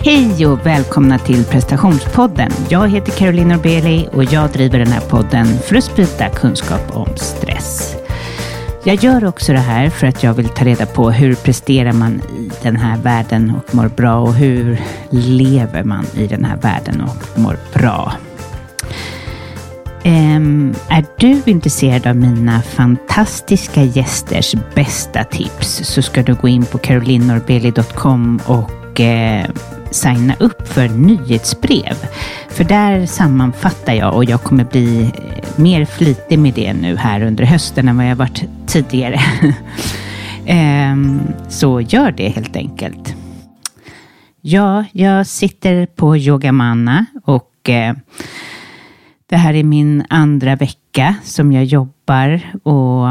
Hej och välkomna till prestationspodden. Jag heter Caroline Norbeli och jag driver den här podden för att sprida kunskap om stress. Jag gör också det här för att jag vill ta reda på hur presterar man i den här världen och mår bra och hur lever man i den här världen och mår bra. Um, är du intresserad av mina fantastiska gästers bästa tips så ska du gå in på carolinnorbeli.com och uh, signa upp för nyhetsbrev. För där sammanfattar jag och jag kommer bli eh, mer flitig med det nu här under hösten än vad jag varit tidigare. Ehm, så gör det helt enkelt. Ja, jag sitter på Yogamana och eh, det här är min andra vecka som jag jobbar och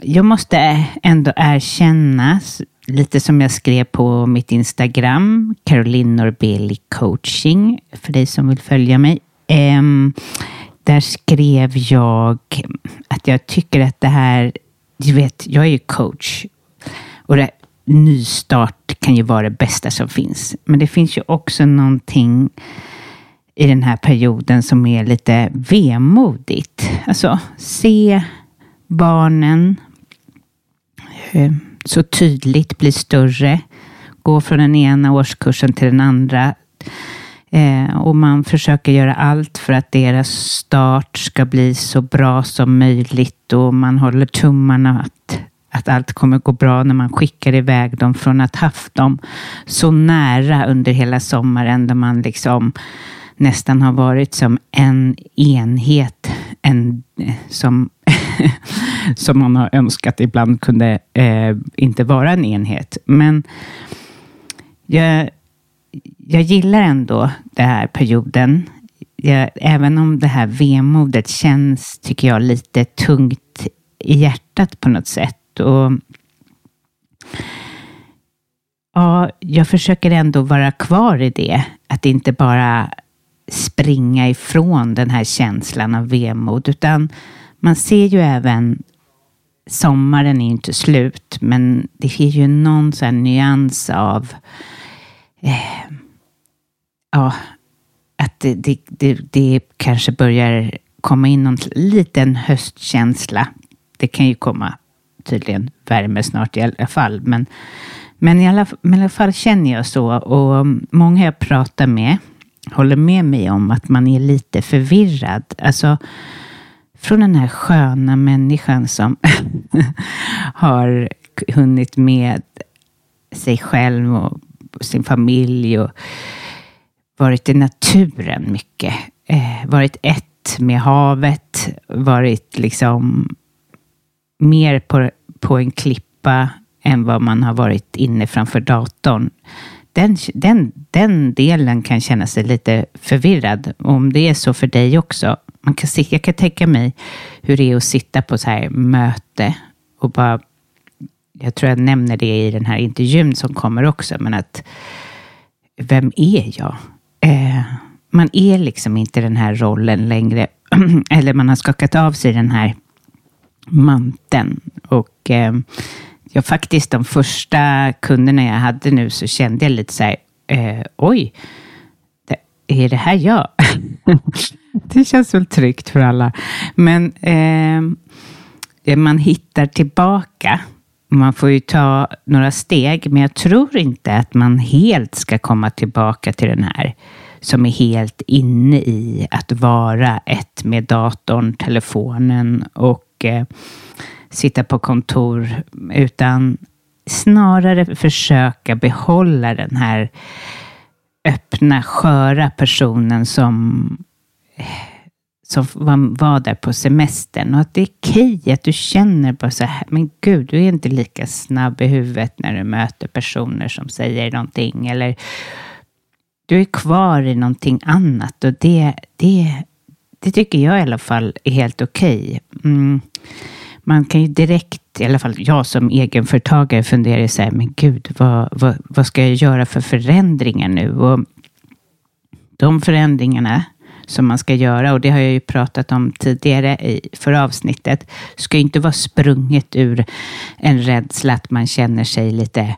jag måste ändå erkänna, lite som jag skrev på mitt Instagram, Caroline Norbeli coaching, för dig som vill följa mig. Um, där skrev jag att jag tycker att det här, du vet, jag är ju coach och det, nystart kan ju vara det bästa som finns. Men det finns ju också någonting i den här perioden som är lite vemodigt. Alltså, se barnen Hur så tydligt blir större. Gå från den ena årskursen till den andra. Eh, och man försöker göra allt för att deras start ska bli så bra som möjligt och man håller tummarna att, att allt kommer gå bra när man skickar iväg dem från att haft dem så nära under hela sommaren där man liksom nästan har varit som en enhet en, som, som man har önskat ibland kunde eh, inte vara en enhet. Men jag, jag gillar ändå den här perioden. Jag, även om det här vemodet känns, tycker jag, lite tungt i hjärtat på något sätt. Och ja, jag försöker ändå vara kvar i det. Att inte bara springa ifrån den här känslan av vemod, utan man ser ju även Sommaren är ju inte slut, men det finns ju någon sån nyans av eh, ja, att det, det, det, det, kanske börjar komma in någon liten höstkänsla. Det kan ju komma tydligen värme snart i alla fall, men, men, i alla, men i alla fall känner jag så och många jag pratar med håller med mig om att man är lite förvirrad. Alltså, från den här sköna människan som har hunnit med sig själv och sin familj och varit i naturen mycket. Eh, varit ett med havet, varit liksom mer på, på en klippa än vad man har varit inne framför datorn den, den, den delen kan känna sig lite förvirrad. Om det är så för dig också. Man kan, jag kan tänka mig hur det är att sitta på så här möte och bara jag tror jag nämner det i den här intervjun som kommer också, men att vem är jag? Eh, man är liksom inte den här rollen längre. Eller man har skakat av sig den här manteln. Och eh, Ja, faktiskt de första kunderna jag hade nu så kände jag lite så här, eh, oj, är det här jag? det känns väl tryggt för alla. Men eh, eh, man hittar tillbaka. Man får ju ta några steg, men jag tror inte att man helt ska komma tillbaka till den här som är helt inne i att vara ett med datorn, telefonen och eh, sitta på kontor, utan snarare försöka behålla den här öppna, sköra personen som, som var där på semestern. Och att det är okej att du känner bara så här, men gud, du är inte lika snabb i huvudet när du möter personer som säger någonting. Eller du är kvar i någonting annat och det, det, det tycker jag i alla fall är helt okej. Mm man kan ju direkt, i alla fall jag som egenföretagare, fundera så här, men gud, vad, vad, vad ska jag göra för förändringar nu? Och de förändringarna som man ska göra, och det har jag ju pratat om tidigare i förra avsnittet, ska inte vara sprunget ur en rädsla att man känner sig lite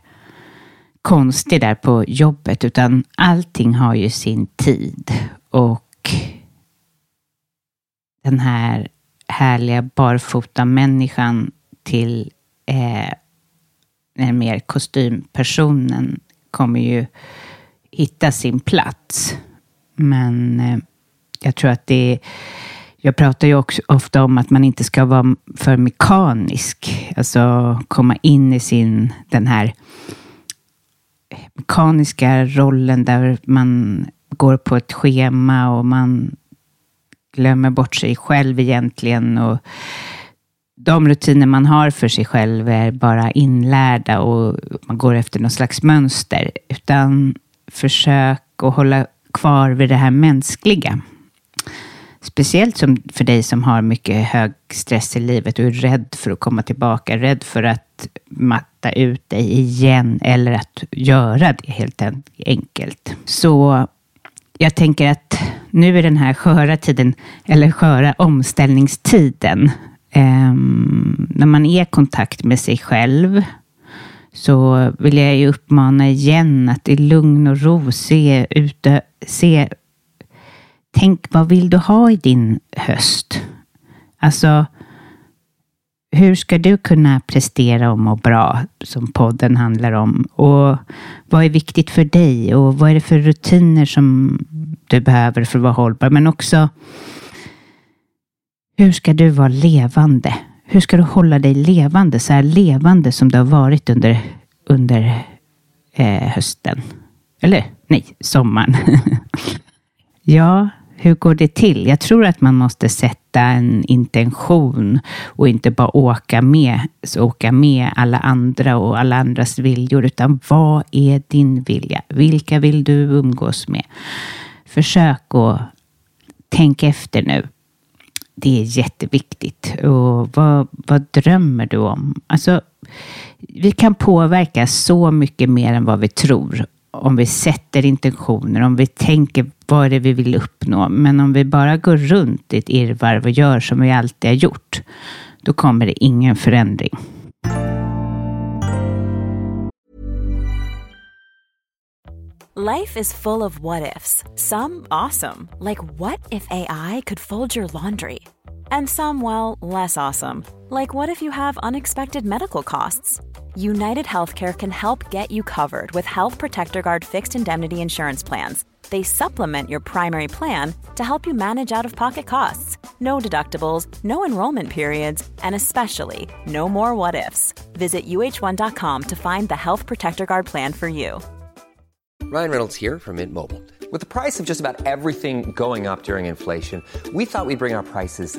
konstig där på jobbet, utan allting har ju sin tid. Och den här härliga barfota människan till eh, den mer kostympersonen kommer ju hitta sin plats. Men eh, jag tror att det är jag pratar ju också ofta om att man inte ska vara för mekanisk. Alltså komma in i sin, den här mekaniska rollen där man går på ett schema och man glömmer bort sig själv egentligen. Och de rutiner man har för sig själv är bara inlärda och man går efter något slags mönster. Utan försök att hålla kvar vid det här mänskliga. Speciellt som för dig som har mycket hög stress i livet och är rädd för att komma tillbaka, rädd för att matta ut dig igen eller att göra det helt enkelt. Så jag tänker att nu är den här sköra tiden, eller sköra omställningstiden, eh, när man är i kontakt med sig själv, så vill jag ju uppmana igen att i lugn och ro se, ute, se tänk vad vill du ha i din höst? Alltså, hur ska du kunna prestera och må bra, som podden handlar om? Och vad är viktigt för dig? Och vad är det för rutiner som du behöver för att vara hållbar? Men också, hur ska du vara levande? Hur ska du hålla dig levande, så här levande som du har varit under, under eh, hösten? Eller nej, sommaren. ja, hur går det till? Jag tror att man måste sätta en intention och inte bara åka med, så åka med alla andra och alla andras viljor, utan vad är din vilja? Vilka vill du umgås med? Försök att tänka efter nu. Det är jätteviktigt. Och vad, vad drömmer du om? Alltså, vi kan påverka så mycket mer än vad vi tror om vi sätter intentioner, om vi tänker vad är det vi vill uppnå. Men om vi bara går runt i ett irrvarv och gör som vi alltid har gjort, då kommer det ingen förändring. Life is full of what ifs. Some awesome, like what if AI could fold your laundry? And some, well, less awesome, like what if you have unexpected medical costs? United Healthcare can help get you covered with Health Protector Guard fixed indemnity insurance plans. They supplement your primary plan to help you manage out of pocket costs. No deductibles, no enrollment periods, and especially no more what ifs. Visit uh1.com to find the Health Protector Guard plan for you. Ryan Reynolds here from Mint Mobile. With the price of just about everything going up during inflation, we thought we'd bring our prices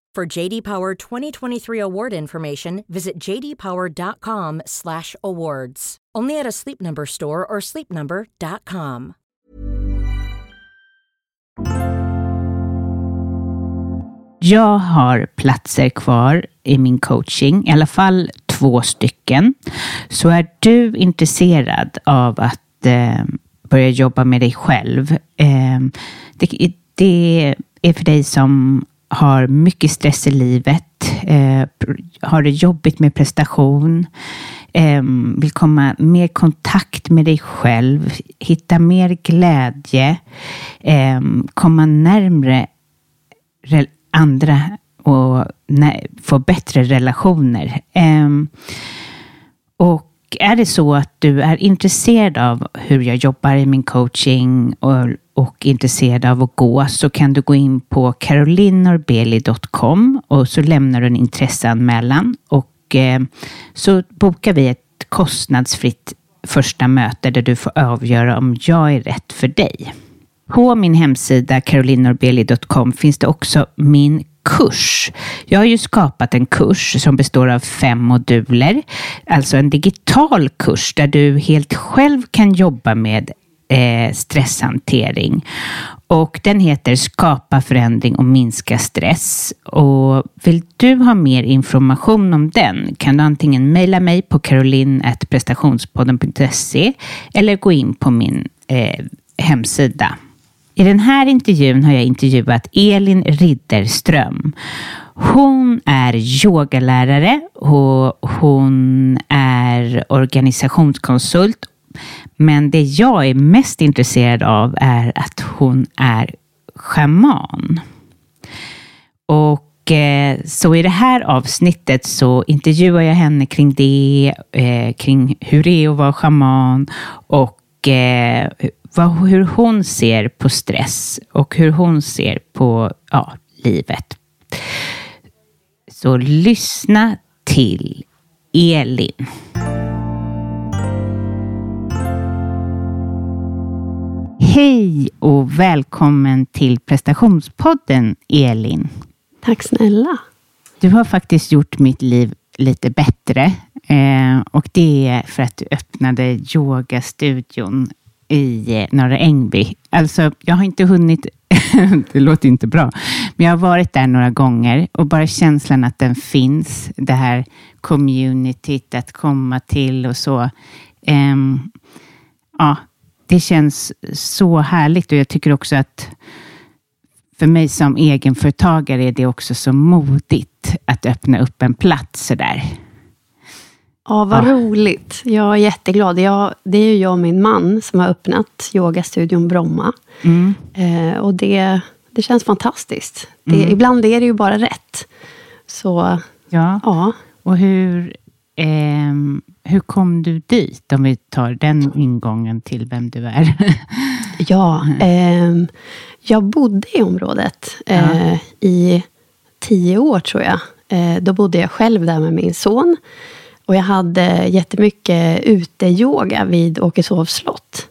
For JD Power 2023 award information, visit jdpower.com/awards. Only at a Sleep Number store or sleepnumber.com. Jag har platser kvar i min coaching, i alla fall två stycken. Så är du intresserad av att eh, börja jobba med dig själv. Eh, det, det är för dig som har mycket stress i livet, eh, har det jobbigt med prestation, eh, vill komma mer i kontakt med dig själv, hitta mer glädje, eh, komma närmre andra och få bättre relationer. Ehm, och är det så att du är intresserad av hur jag jobbar i min coaching och, och intresserad av att gå så kan du gå in på carolinorbeli.com och så lämnar du en intresseanmälan och eh, så bokar vi ett kostnadsfritt första möte där du får avgöra om jag är rätt för dig. På min hemsida carolinorbeli.com finns det också min kurs. Jag har ju skapat en kurs som består av fem moduler, alltså en digital kurs där du helt själv kan jobba med eh, stresshantering. Och den heter Skapa förändring och minska stress. Och vill du ha mer information om den kan du antingen mejla mig på caroline.prestationspodden.se eller gå in på min eh, hemsida. I den här intervjun har jag intervjuat Elin Ridderström. Hon är yogalärare och hon är organisationskonsult. Men det jag är mest intresserad av är att hon är schaman. Och eh, så i det här avsnittet så intervjuar jag henne kring det, eh, kring hur det är att vara schaman och eh, vad, hur hon ser på stress och hur hon ser på ja, livet. Så lyssna till Elin. Hej och välkommen till prestationspodden Elin. Tack snälla. Du har faktiskt gjort mitt liv lite bättre eh, och det är för att du öppnade yogastudion i eh, Norra Ängby. Alltså, jag har inte hunnit, det låter inte bra, men jag har varit där några gånger och bara känslan att den finns, det här communityt att komma till och så. Um, ja, det känns så härligt och jag tycker också att för mig som egenföretagare är det också så modigt att öppna upp en plats sådär. Ja, vad ja. roligt. Jag är jätteglad. Jag, det är ju jag och min man som har öppnat yogastudion Bromma. Mm. Eh, och det, det känns fantastiskt. Det, mm. Ibland är det ju bara rätt. Så, ja. ja. Och hur, eh, hur kom du dit? Om vi tar den ingången till vem du är. ja, eh, jag bodde i området eh, ja. i tio år, tror jag. Eh, då bodde jag själv där med min son. Och jag hade jättemycket uteyoga vid Åkeshovs slott.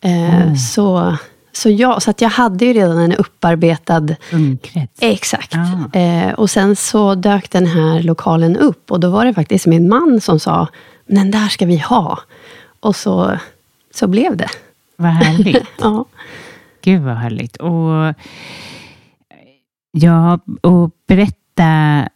Mm. Så, så, jag, så att jag hade ju redan en upparbetad... Umkrets. Exakt. Ah. Eh, och sen så dök den här lokalen upp och då var det faktiskt min man som sa, den där ska vi ha. Och så, så blev det. Vad härligt. ja. Gud vad härligt. Och, ja, och berätta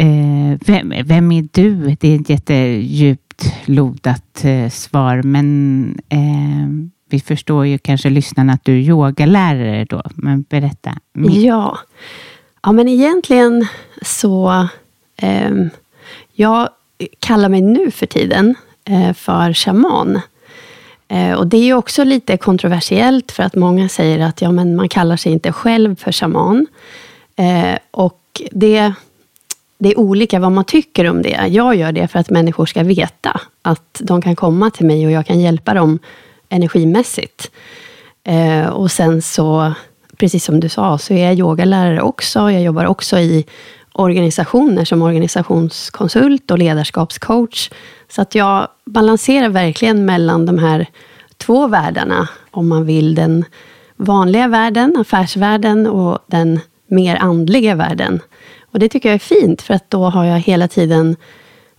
Eh, vem, vem, är du? Det är ett jättedjupt lodat eh, svar, men eh, vi förstår ju kanske lyssnarna att du är yogalärare då, men berätta. Ja, ja men egentligen så, eh, jag kallar mig nu för tiden eh, för shaman. Eh, och det är ju också lite kontroversiellt för att många säger att ja, men man kallar sig inte själv för shaman. Eh, och det det är olika vad man tycker om det. Jag gör det för att människor ska veta att de kan komma till mig och jag kan hjälpa dem energimässigt. Och sen så, precis som du sa, så är jag yogalärare också. Jag jobbar också i organisationer som organisationskonsult och ledarskapscoach. Så att jag balanserar verkligen mellan de här två världarna, om man vill den vanliga världen, affärsvärlden och den mer andliga världen. Och det tycker jag är fint, för att då har jag hela tiden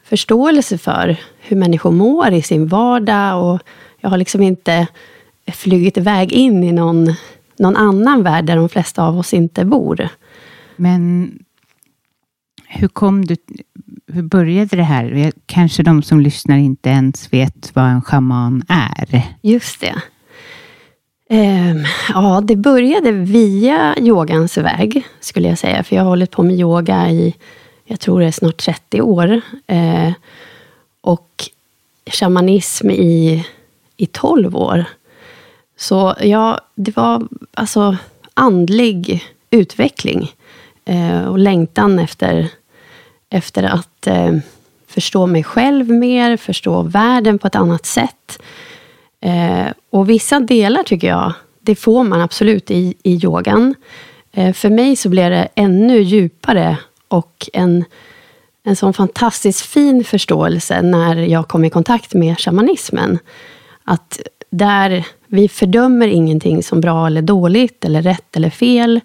förståelse för hur människor mår i sin vardag. Och jag har liksom inte flugit iväg in i någon, någon annan värld där de flesta av oss inte bor. Men hur kom du... Hur började det här? Kanske de som lyssnar inte ens vet vad en schaman är? Just det. Um, ja, det började via yogans väg, skulle jag säga. För jag har hållit på med yoga i, jag tror det är snart 30 år. Uh, och shamanism i, i 12 år. Så ja, det var alltså andlig utveckling Uh, och längtan efter, efter att eh, förstå mig själv mer, förstå världen på ett annat sätt. Eh, och vissa delar tycker jag, det får man absolut i, i yogan. Eh, för mig så blev det ännu djupare och en, en sån fantastiskt fin förståelse när jag kom i kontakt med shamanismen. Att där vi fördömer ingenting som bra eller dåligt, eller rätt eller fel,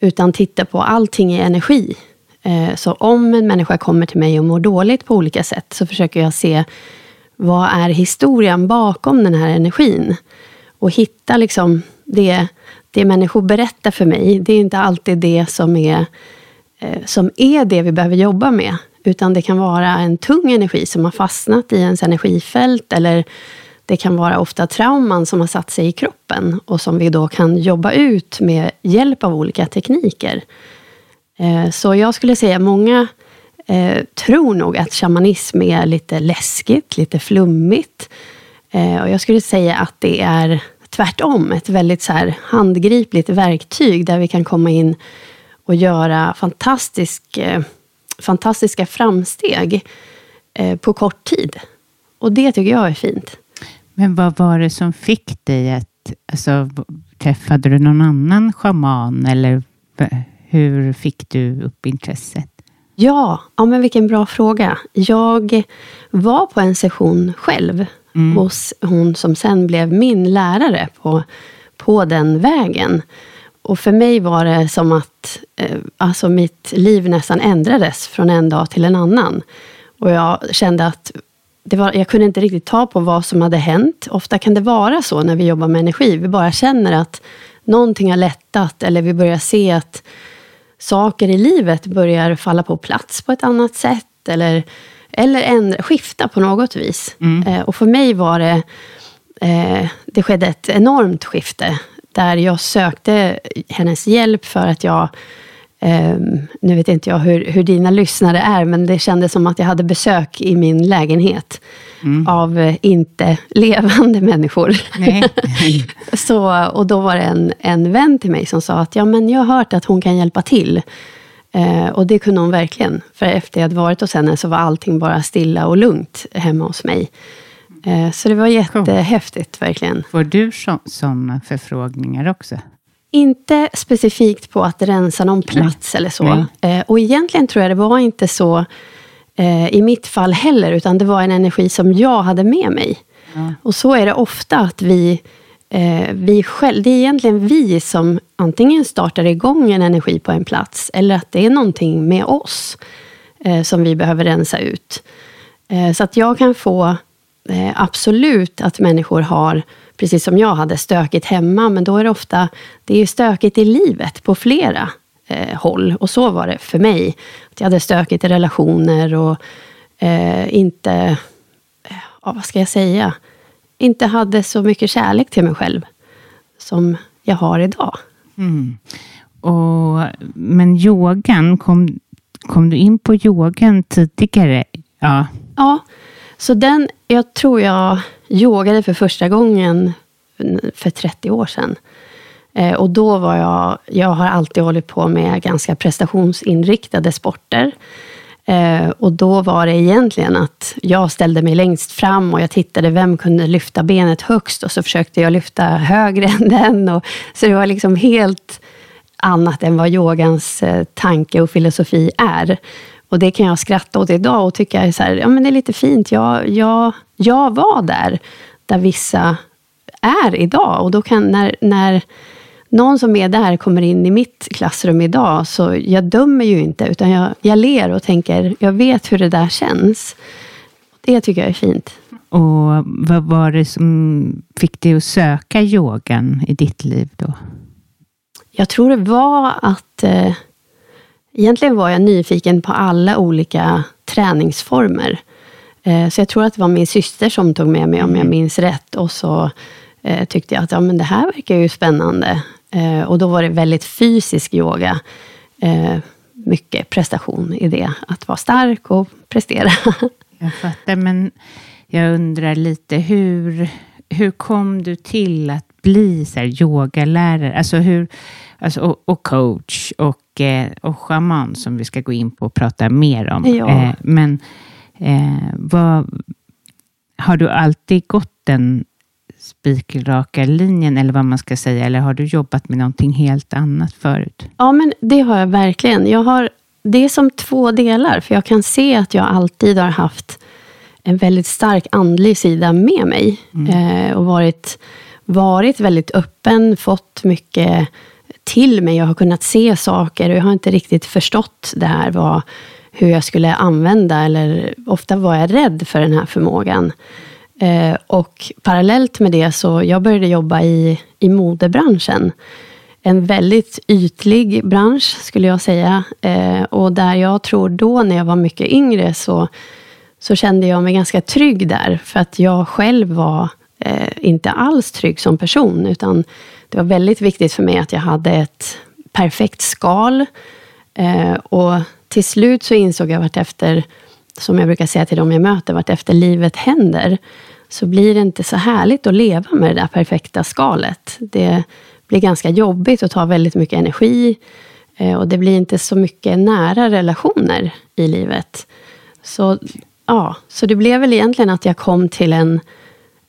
utan tittar på allting i energi. Eh, så om en människa kommer till mig och mår dåligt på olika sätt, så försöker jag se vad är historien bakom den här energin? Och hitta liksom det, det människor berättar för mig. Det är inte alltid det som är, eh, som är det vi behöver jobba med. Utan det kan vara en tung energi som har fastnat i ens energifält. Eller det kan vara ofta trauman som har satt sig i kroppen. Och som vi då kan jobba ut med hjälp av olika tekniker. Eh, så jag skulle säga många eh, tror nog att shamanism är lite läskigt, lite flummigt. Eh, och jag skulle säga att det är tvärtom, ett väldigt så här handgripligt verktyg där vi kan komma in och göra fantastisk, fantastiska framsteg på kort tid. Och det tycker jag är fint. Men vad var det som fick dig att... Alltså, träffade du någon annan schaman eller hur fick du upp intresset? Ja, ja men vilken bra fråga. Jag var på en session själv mm. hos hon som sen blev min lärare på, på den vägen. Och för mig var det som att eh, alltså mitt liv nästan ändrades från en dag till en annan. Och jag kände att det var, jag kunde inte riktigt ta på vad som hade hänt. Ofta kan det vara så när vi jobbar med energi. Vi bara känner att någonting har lättat eller vi börjar se att saker i livet börjar falla på plats på ett annat sätt. Eller, eller ändra, skifta på något vis. Mm. Eh, och för mig var det, eh, det skedde ett enormt skifte. Där jag sökte hennes hjälp för att jag Um, nu vet inte jag hur, hur dina lyssnare är, men det kändes som att jag hade besök i min lägenhet mm. av uh, inte levande människor. så, och då var det en, en vän till mig som sa att ja, men jag har hört att hon kan hjälpa till. Uh, och det kunde hon verkligen. För efter jag hade varit hos henne så var allting bara stilla och lugnt hemma hos mig. Uh, så det var jättehäftigt, verkligen. Får du sådana förfrågningar också? Inte specifikt på att rensa någon plats Nej. eller så. Eh, och egentligen tror jag det var inte så eh, i mitt fall heller, utan det var en energi som jag hade med mig. Ja. Och så är det ofta att vi, eh, vi själv, det är egentligen vi som antingen startar igång en energi på en plats, eller att det är någonting med oss som vi behöver rensa ut. Så att jag kan få absolut att människor har precis som jag hade stökigt hemma, men då är det ofta det är stökigt i livet på flera eh, håll. Och så var det för mig. Att jag hade stökigt i relationer och eh, inte, eh, ja, vad ska jag säga, inte hade så mycket kärlek till mig själv som jag har idag. Mm. Och, men yogan, kom, kom du in på yogan tidigare? Ja. ja, så den, jag tror jag yogade för första gången för 30 år sedan. Eh, och då var jag, jag har alltid hållit på med ganska prestationsinriktade sporter. Eh, och då var det egentligen att jag ställde mig längst fram och jag tittade vem kunde lyfta benet högst och så försökte jag lyfta högre än den. Och, så det var liksom helt annat än vad yogans eh, tanke och filosofi är. Och det kan jag skratta åt idag och tycka så här, ja, men det är lite fint. Jag, jag, jag var där, där vissa är idag. Och då kan, när, när någon som är där kommer in i mitt klassrum idag, så jag dömer ju inte, utan jag, jag ler och tänker, jag vet hur det där känns. Det tycker jag är fint. Och vad var det som fick dig att söka yogan i ditt liv då? Jag tror det var att eh, Egentligen var jag nyfiken på alla olika träningsformer. Eh, så jag tror att det var min syster som tog med mig, om jag mm. minns rätt. Och så eh, tyckte jag att ja, men det här verkar ju spännande. Eh, och då var det väldigt fysisk yoga. Mycket prestation i det. Att vara stark och prestera. Jag fattar, men jag undrar lite hur, hur kom du till att bli så här yogalärare? Alltså hur, alltså, och, och coach och, eh, och shaman som vi ska gå in på och prata mer om. Ja. Eh, men eh, vad, har du alltid gått den spikraka linjen eller vad man ska säga? Eller har du jobbat med någonting helt annat förut? Ja, men det har jag verkligen. Jag har, det är som två delar, för jag kan se att jag alltid har haft en väldigt stark andlig sida med mig. Eh, och varit, varit väldigt öppen, fått mycket till mig. Jag har kunnat se saker och jag har inte riktigt förstått det här, vad, hur jag skulle använda, eller ofta var jag rädd för den här förmågan. Eh, och parallellt med det så jag började jobba i, i modebranschen. En väldigt ytlig bransch skulle jag säga. Eh, och där jag tror då när jag var mycket yngre så, så kände jag mig ganska trygg där. För att jag själv var eh, inte alls trygg som person. Utan det var väldigt viktigt för mig att jag hade ett perfekt skal. Eh, och till slut så insåg jag vartefter, som jag brukar säga till dem jag möter, vartefter livet händer, så blir det inte så härligt att leva med det där perfekta skalet. Det blir ganska jobbigt och tar väldigt mycket energi. Eh, och det blir inte så mycket nära relationer i livet. Så, ja, så det blev väl egentligen att jag kom till en...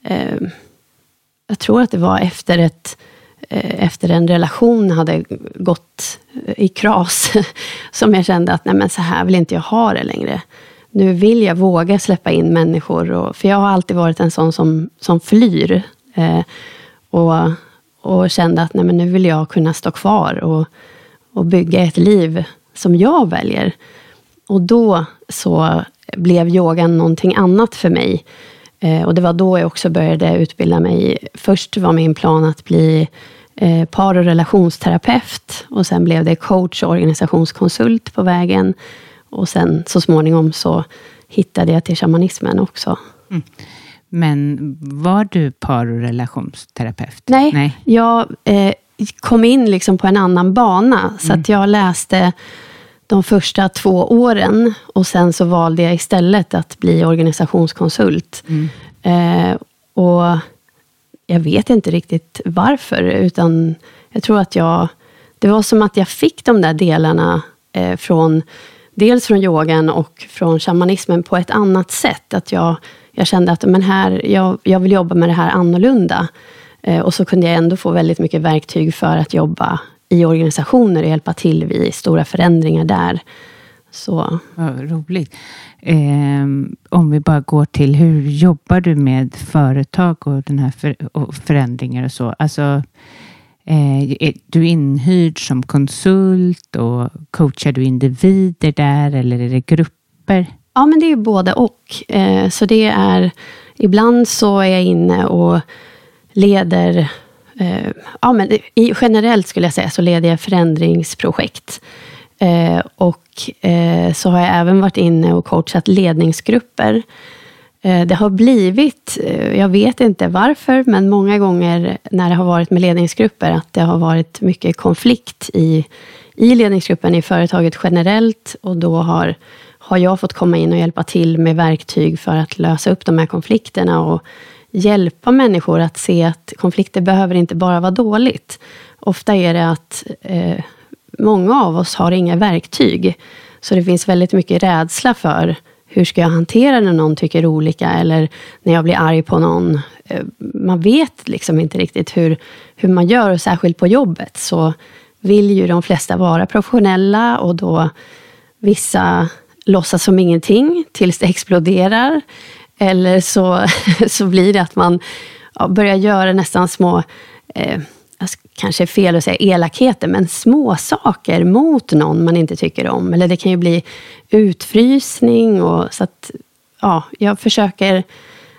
Eh, jag tror att det var efter ett eh, efter en relation hade gått eh, i kras, som jag kände att nej men så här vill inte jag ha det längre. Nu vill jag våga släppa in människor, och, för jag har alltid varit en sån som, som flyr. Eh, och, och kände att nej men nu vill jag kunna stå kvar och, och bygga ett liv som jag väljer. Och då så blev yogan någonting annat för mig. Eh, och det var då jag också började utbilda mig. Först var min plan att bli eh, par och relationsterapeut. Och sen blev det coach och organisationskonsult på vägen. Och sen så småningom så hittade jag till shamanismen också. Men var du par och relationsterapeut? Nej, Nej. jag eh, kom in liksom på en annan bana. Så att jag läste de första två åren och sen så valde jag istället att bli organisationskonsult. Eh, och jag vet inte riktigt varför, utan jag tror att jag... Det var som att jag fick de där delarna eh, från dels från yogan och från shamanismen på ett annat sätt. Att jag, jag kände att men här, jag, jag vill jobba med det här annorlunda. Eh, och så kunde jag ändå få väldigt mycket verktyg för att jobba i organisationer och hjälpa till vid stora förändringar där. Så Vad roligt. Ehm, om vi bara går till, hur jobbar du med företag och, den här för, och förändringar och så? Alltså, eh, är du inhyrd som konsult och coachar du individer där eller är det grupper? Ja, men det är ju både och. Eh, så det är, ibland så är jag inne och leder, eh, Eh, ja men i, generellt skulle jag säga, så leder jag förändringsprojekt. Eh, och eh, så har jag även varit inne och coachat ledningsgrupper. Eh, det har blivit, eh, jag vet inte varför, men många gånger när det har varit med ledningsgrupper, att det har varit mycket konflikt i, i ledningsgruppen i företaget generellt. Och då har, har jag fått komma in och hjälpa till med verktyg för att lösa upp de här konflikterna och hjälpa människor att se att konflikter behöver inte bara vara dåligt. Ofta är det att eh, många av oss har inga verktyg. Så det finns väldigt mycket rädsla för hur ska jag hantera när någon tycker olika eller när jag blir arg på någon. Eh, Man vet liksom inte riktigt hur, hur man gör och särskilt på jobbet så vill ju de flesta vara professionella och då vissa låtsas som ingenting tills det exploderar. Eller så, så blir det att man ja, börjar göra nästan små eh, kanske är fel att säga elakheter, men små saker mot någon man inte tycker om. Eller det kan ju bli utfrysning. Och, så att, ja, jag försöker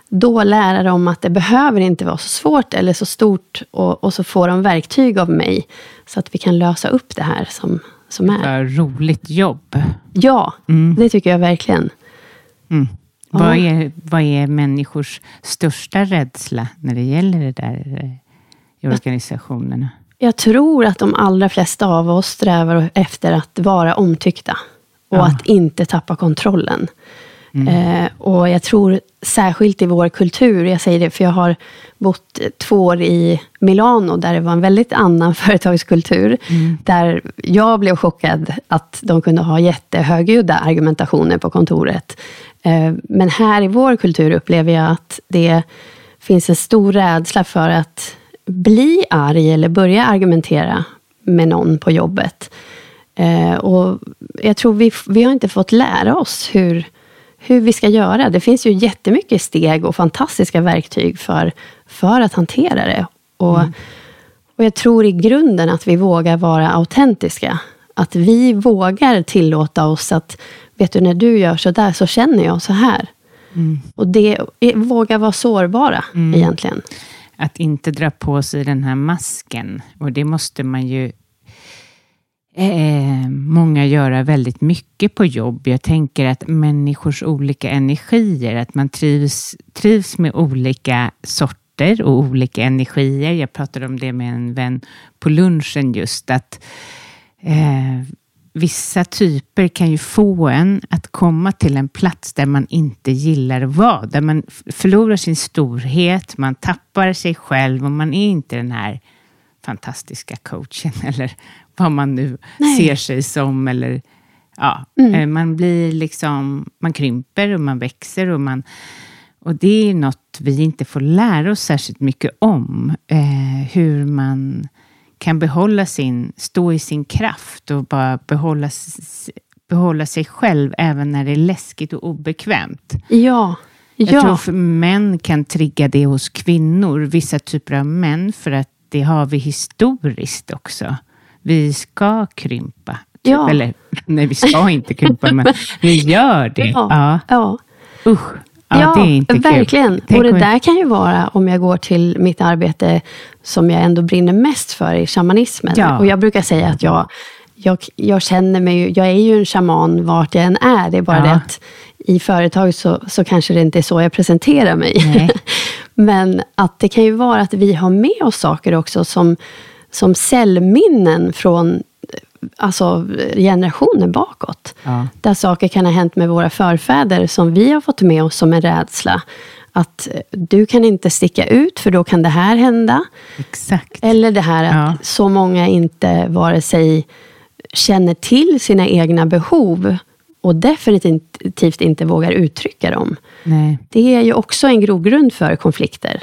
då lära dem att det behöver inte vara så svårt eller så stort. Och, och så får de verktyg av mig, så att vi kan lösa upp det här som, som är. Vad roligt jobb. Ja, det tycker jag verkligen. Mm. Vad, är, vad är människors största rädsla när det gäller det där eh, i organisationerna? Jag tror att de allra flesta av oss strävar efter att vara omtyckta och Ja. att inte tappa kontrollen. Eh, och jag tror särskilt i vår kultur, jag säger det för jag har bott två år i Milano, där det var en väldigt annan företagskultur. Där jag blev chockad att de kunde ha jättehögljudda argumentationer på kontoret. Eh, men här i vår kultur upplever jag att det finns en stor rädsla för att bli arg eller börja argumentera med någon på jobbet. Eh, och jag tror vi, vi har inte fått lära oss hur, hur vi ska göra. Det finns ju jättemycket steg och fantastiska verktyg för, för att hantera det. Och, och jag tror i grunden att vi vågar vara autentiska. Att vi vågar tillåta oss att, vet du, när du gör så där så känner jag så här. Och det, våga vara sårbara egentligen. Att inte dra på sig den här masken. Och det måste man ju eh, många göra väldigt mycket på jobb. Jag tänker att människors olika energier, att man trivs, trivs med olika sorter och olika energier. Jag pratade om det med en vän på lunchen just, att eh, vissa typer kan ju få en att komma till en plats där man inte gillar att vara. Där man förlorar sin storhet, man tappar sig själv och man är inte den här fantastiska coachen eller vad man nu Nej. ser sig som. Eller, ja, eh, Man blir liksom, man krymper och man växer och man och det är något vi inte får lära oss särskilt mycket om. Eh, hur man kan behålla sin, stå i sin kraft och bara behålla, behålla sig själv även när det är läskigt och obekvämt. Ja, Jag ja. tror för män kan trigga det hos kvinnor, vissa typer av män, för att det har vi historiskt också. Vi ska krympa. Typ. Ja. Eller, nej, vi ska inte krympa, men vi gör det. Ja. Ja, ja. Usch. Ja, det är inte kul. verkligen. Tänk och det där kan ju vara, om jag går till mitt arbete, som jag ändå brinner mest för i shamanismen. Ja. Och jag brukar säga att jag, jag, jag känner mig jag är ju en shaman vart jag än är. Det är bara Ja. det att i företag så, så kanske det inte är så jag presenterar mig. Men att det kan ju vara att vi har med oss saker också som, som cellminnen från alltså, generationer bakåt. Ja. Där saker kan ha hänt med våra förfäder som vi har fått med oss som en rädsla. Att eh, du kan inte sticka ut för då kan det här hända. Exakt. Eller det här att Ja. så många inte vare sig känner till sina egna behov och definitivt inte vågar uttrycka dem. Nej. Det är ju också en grogrund för konflikter.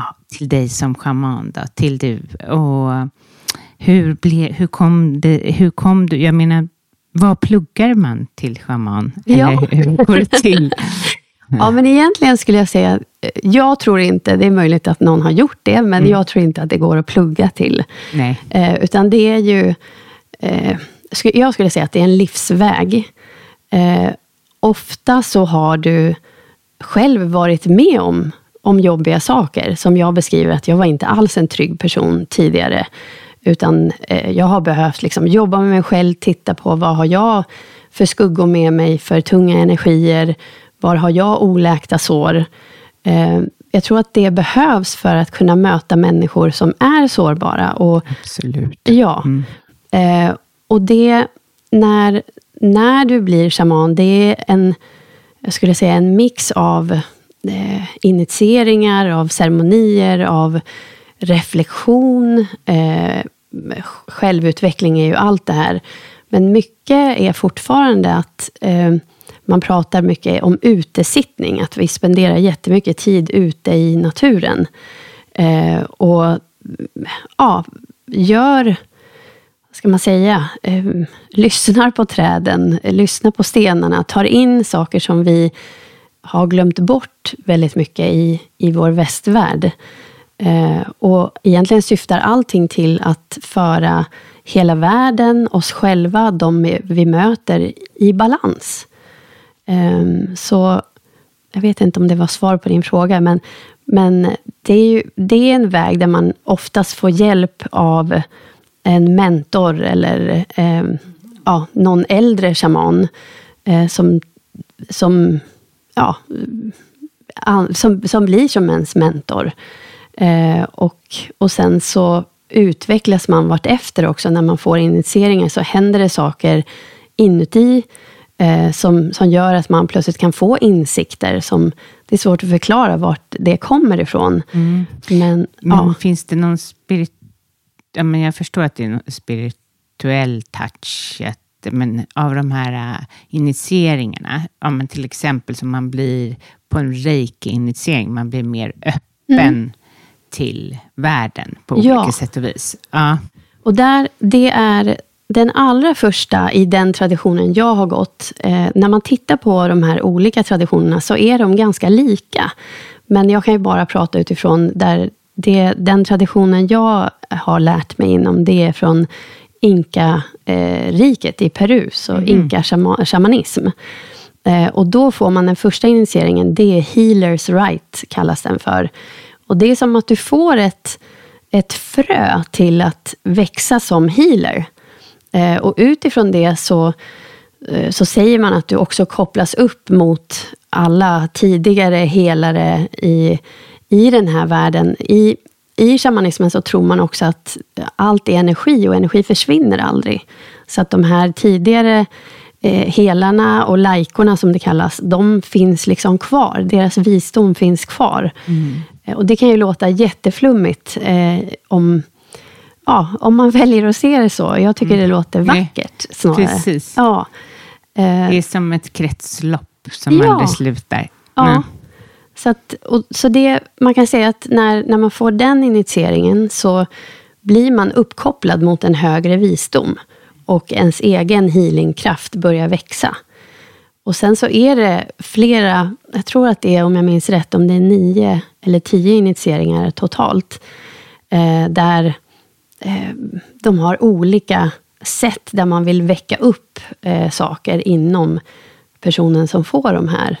ja, till dig som shaman då, till du. Och hur, ble, hur, kom det, hur kom du, jag menar, vad pluggar man till shaman? Ja. Eller hur går det till? Ja, men egentligen skulle jag säga, jag tror inte, det är möjligt att någon har gjort det, men Mm. jag tror inte att det går att plugga till. Nej. Eh, utan det är ju, eh, jag skulle säga att det är en livsväg. Eh, ofta så har du själv varit med om, om jobbiga saker, som jag beskriver att jag var inte alls en trygg person tidigare. Utan eh, jag har behövt liksom jobba med mig själv, titta på vad har jag för skuggor med mig, för tunga energier, var har jag oläkta sår? Eh, jag tror att det behövs för att kunna möta människor som är sårbara. Och, Absolut. Ja. Eh, och det, när, när du blir shaman, det är en, jag skulle säga en mix av eh, initieringar, av ceremonier, av reflektion. Eh, självutveckling är ju allt det här. Men mycket är fortfarande att eh, man pratar mycket om utesittning, att vi spenderar jättemycket tid ute i naturen. Eh, och ja, gör, vad ska man säga, eh, lyssnar på träden, lyssnar på stenarna, tar in saker som vi har glömt bort väldigt mycket i, i vår västvärld. Eh, och egentligen syftar allting till att föra hela världen, oss själva, de vi möter, i balans. Eh, så jag vet inte om det var svar på din fråga, men, men det, är ju, det är en väg där man oftast får hjälp av en mentor eller eh, ja, någon äldre shaman eh, som, som, ja, som, som blir som ens mentor. Eh, och, och sen så utvecklas man vartefter också. När man får initieringar så händer det saker inuti eh, som, som gör att man plötsligt kan få insikter som det är svårt att förklara vart det kommer ifrån. Men, Men ja. finns det någon spirit... Ja, men jag förstår att det är någon spirituell touch. Att, men av de här äh, initieringarna, ja, men till exempel som man blir på en reiki-initiering, man blir mer öppen till världen på Ja. olika sätt och vis. Ja. Och där, det är den allra första i den traditionen jag har gått. Eh, när man tittar på de här olika traditionerna så är de ganska lika. Men jag kan ju bara prata utifrån där det, den traditionen jag har lärt mig inom, det är från Inka-riket i Peru, så Inka-shamanism. Eh, och då får man den första initieringen, det är healers right, kallas den för. Och det är som att du får ett, ett frö till att växa som healer. Eh, och utifrån det så, eh, så säger man att du också kopplas upp mot alla tidigare helare i, i den här världen. I, I shamanismen så tror man också att allt är energi och energi försvinner aldrig. Så att de här tidigare eh, helarna och laikorna som det kallas, de finns liksom kvar. Deras visdom finns kvar. Eh, Och det kan ju låta jätteflummigt eh, om, ja, om man väljer att se det så. Jag tycker det låter Nej, vackert snarare. precis. Ja. Eh, Det är som ett kretslopp som Ja. aldrig slutar. Ja. Mm. Så, att, och, så det, man kan säga att när, när man får den initieringen så blir man uppkopplad mot en högre visdom. Och ens egen healingkraft börjar växa. Och sen så är det flera, jag tror att det är, om jag minns rätt, om det är nio eller tio initieringar totalt. Eh, där eh, de har olika sätt där man vill väcka upp eh, saker inom personen som får de här.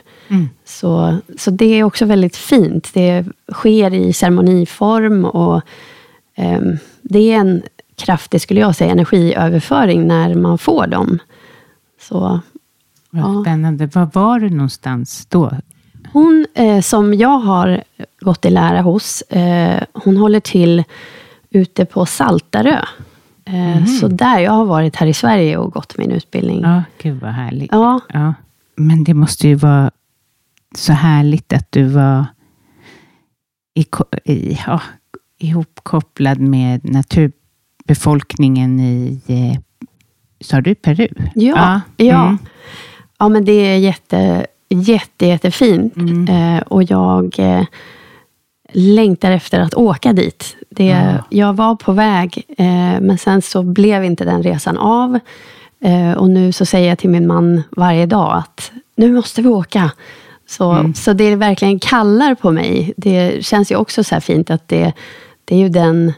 Så, så det är också väldigt fint. Det sker i ceremoniform och ehm, det är en kraftig, skulle jag säga, energiöverföring när man får dem. Så Vad Ja. spännande. Var var du någonstans då? hon eh, som jag har gått i lära hos, eh, hon håller till ute på Saltarö. Eh, Så där, jag har varit här i Sverige och gått min utbildning. Ja, gud vad härligt. Ja. Ja. Men det måste ju vara så härligt att du var i, i, ja, ihopkopplad med naturbefolkningen i, eh, sa du Peru? Ja, ja. Mm. ja men det är jätte, jätte, jättefint. Mm. Eh, och jag eh, längtar efter att åka dit. Det, Ja. Jag var på väg, eh, men sen så blev inte den resan av. Eh, och nu så säger jag till min man varje dag att nu måste vi åka. Så, Mm. så det verkligen kallar på mig. Det känns ju också så här fint att det, det är ju den,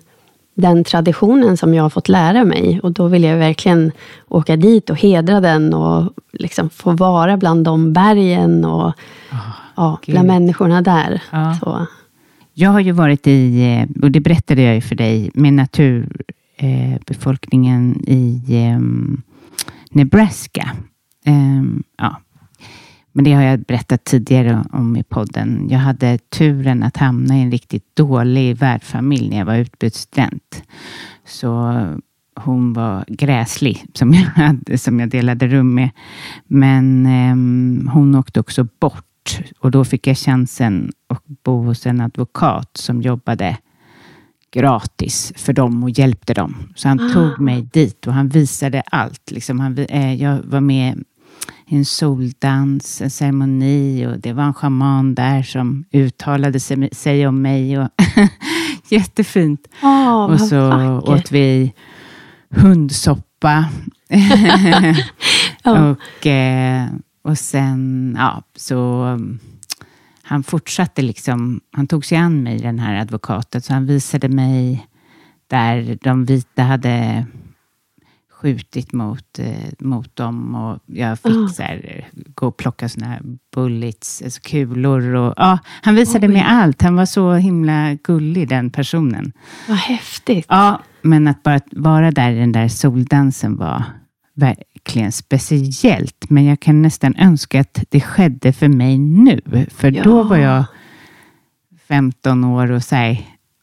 den traditionen som jag har fått lära mig. Och då vill jag verkligen åka dit och hedra den och liksom få vara bland de bergen och ja, bland människorna där. Ja. Så, Jag har ju varit i, eh, och det berättade jag ju för dig, med naturbefolkningen eh, i eh, Nebraska. Ehm, ja. Men det har jag berättat tidigare om i podden. Jag hade turen att hamna i en riktigt dålig värdfamilj när jag var utbytesstudent. Så hon var gräslig som jag, hade, som jag delade rum med. Men ehm, hon åkte också bort och då fick jag chansen att bo hos en advokat som jobbade gratis för dem och hjälpte dem. Så han Ah. tog mig dit och han visade allt. Liksom han, eh, jag var med i en soldans, en ceremoni och det var en schaman där som uttalade sig, sig om mig. Och Jättefint. Åh, och så vackert. åt vi hundsoppa. Ja. och, eh, och sen, ja, så han fortsatte liksom, han tog sig an mig, den här advokaten, så han visade mig där de vita hade skjutit mot, eh, mot dem och jag fick Ah. så här, gå och plocka såna här bullets, alltså kulor och ja, han visade Oj. mig allt. Han var så himla gullig den personen. Vad häftigt. Ja, men att bara vara där i den där soldansen var verkligen speciellt. Men jag kan nästan önska att det skedde för mig nu. För då Ja. var jag 15 år och så här,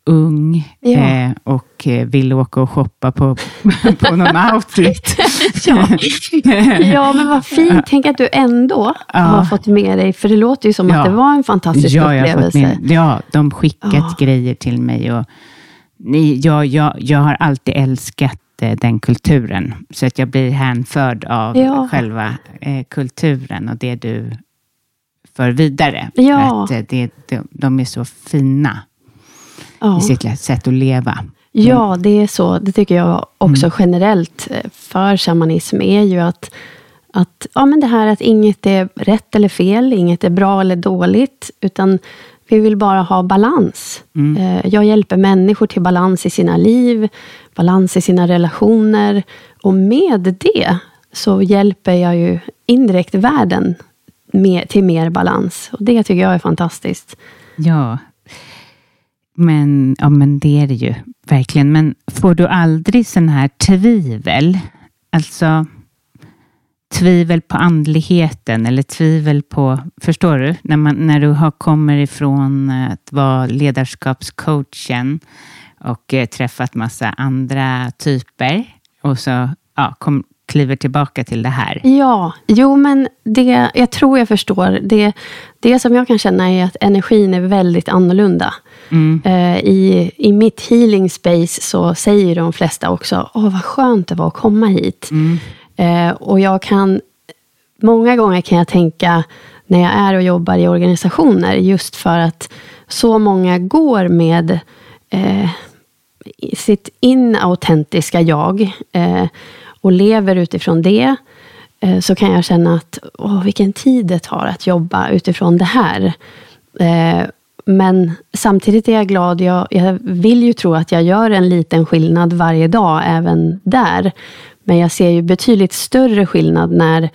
ung Ja. eh, och eh, ville åka och shoppa på, på någon outfit. Ja. ja, men vad fint. Tänk att du ändå Ja. har fått med dig, för det låter ju som Ja. att det var en fantastisk upplevelse. ja, de skickat grejer till mig. Och, nej, jag, jag, jag har alltid älskat den kulturen. Så att jag blir hänförd av Ja. själva eh, kulturen och det du för vidare. Ja. För att, eh, det, de, de är så fina Ja. i sitt sätt att leva. Ja, det är så. Det tycker jag också generellt eh, för shamanism är ju att, att ja, men det här att inget är rätt eller fel, inget är bra eller dåligt, utan vi vill bara ha balans. Eh, Jag hjälper människor till balans i sina liv, balans i sina relationer. Och med det så hjälper jag ju indirekt världen till mer balans. Och det tycker jag är fantastiskt. Ja. Men, ja, men det är det ju verkligen. Men får du aldrig sån här tvivel? Alltså tvivel på andligheten eller tvivel på, förstår du? När, man, när du har, kommer ifrån att vara ledarskapscoachen och eh, träffat massa andra typer och så ja, kom, kliver tillbaka till det här. Ja, jo men det, jag tror jag förstår. Det, det som jag kan känna är att energin är väldigt annorlunda. Mm. Eh, I, I mitt healing space så säger de flesta också, åh vad skönt det var att komma hit. Eh, och jag kan, många gånger kan jag tänka, när jag är och jobbar i organisationer, just för att så många går med eh, sitt inautentiska jag eh, och lever utifrån det, eh, så kan jag känna att åh, vilken tid det tar att jobba utifrån det här. Eh, men samtidigt är jag glad. Jag, jag vill ju tro att jag gör en liten skillnad varje dag, även där. Men jag ser ju betydligt större skillnad när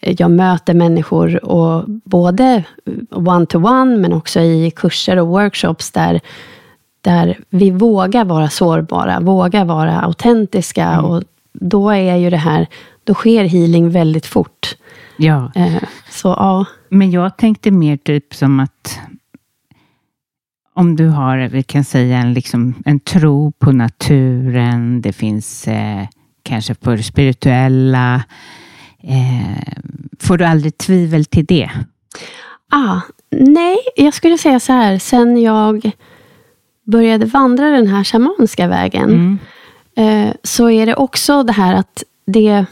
jag möter människor, och både one-to-one, men också i kurser och workshops, där, där vi vågar vara sårbara, vågar vara autentiska. Och då är ju det här, då sker healing väldigt fort. Ja. Eh, så ja. Men jag tänkte mer typ som att om du har, vi kan säga, en, liksom, en tro på naturen, det finns eh, kanske på det spirituella. Eh, får du aldrig tvivel till det? Ah, nej, jag skulle säga så här. Sen jag började vandra den här shamanska vägen, eh, så är det också det här att det är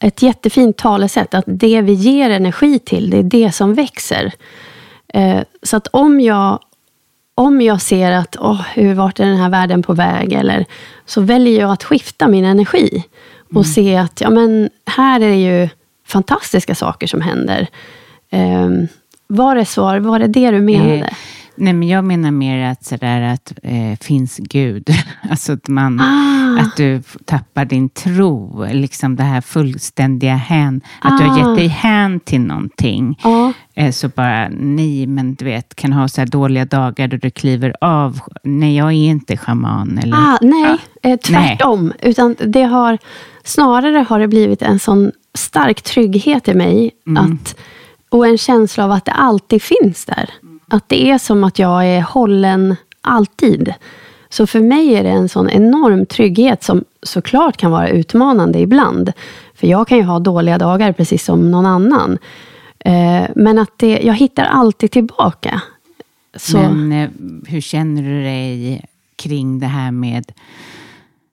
ett jättefint talesätt, att det vi ger energi till, det är det som växer. Eh, så att om jag, om jag ser att, åh, hur vart är den här världen på väg? Eller, så väljer jag att skifta min energi och se att, ja men, här är det ju fantastiska saker som händer. Ehm, var det svar? Var det det du menade? Eh, nej, men jag menar mer att sådär att eh, finns Gud. alltså att man, Ah. att du tappar din tro. Liksom det här fullständiga hän. Att du har Ah. gett dig hän till någonting. Ja. Eh, så bara, nej, men du vet, kan ha så dåliga dagar då du kliver av. Nej, jag är inte schaman. Eller, Ah, nej, Ja. eh, tvärtom. Utan det har, snarare har det blivit en sån stark trygghet i mig. Mm. Att, och en känsla av att det alltid finns där. Att det är som att jag är hållen alltid. Så för mig är det en sån enorm trygghet som såklart kan vara utmanande ibland. För jag kan ju ha dåliga dagar precis som någon annan. Eh, men att det, jag hittar alltid tillbaka. Så, Men eh, hur känner du dig kring det här med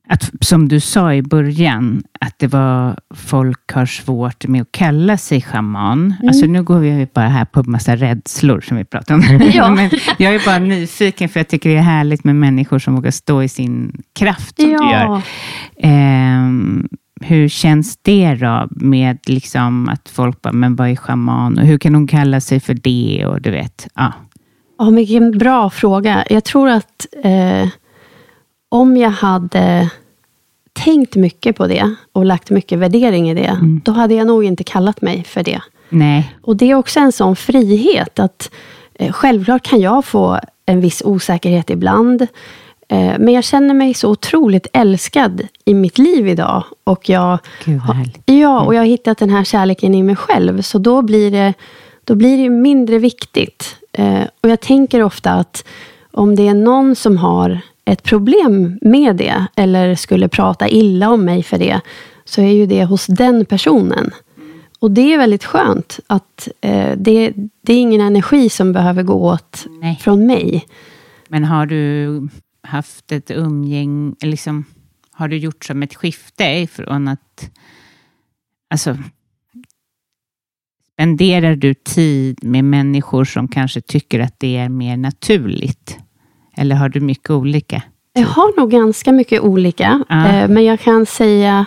att, som du sa i början, att det var folk har svårt med att kalla sig schaman. Mm. Alltså nu går vi bara här på massa rädslor som vi pratar om. Ja. Men jag är bara nyfiken för jag tycker det är härligt med människor som vågar stå i sin kraft som du Ja. gör. Ehm, hur känns det då med liksom att folk bara, men vad är schaman och hur kan hon kalla sig för det och du vet, ja. Ja, men vilken bra fråga. Jag tror att eh, om jag hade tänkt mycket på det och lagt mycket värdering i det, då hade jag nog inte kallat mig för det. Nej. Och det är också en sån frihet att eh, självklart kan jag få en viss osäkerhet ibland. Eh, men jag känner mig så otroligt älskad i mitt liv idag. Och jag, Gud härligt. Ja, och jag har hittat den här kärleken i mig själv. Så då blir det, då blir det mindre viktigt. Eh, och jag tänker ofta att om det är någon som har ett problem med det, eller skulle prata illa om mig för det, så är ju det hos den personen. Och det är väldigt skönt att eh, det, det är ingen energi som behöver gå åt Nej. från mig. Men har du haft ett umgäng, liksom, har du gjort som ett skifte från att, alltså, spenderar du tid med människor som kanske tycker att det är mer naturligt? Eller har du mycket olika? Jag har nog ganska mycket olika, Ja. eh, men jag kan säga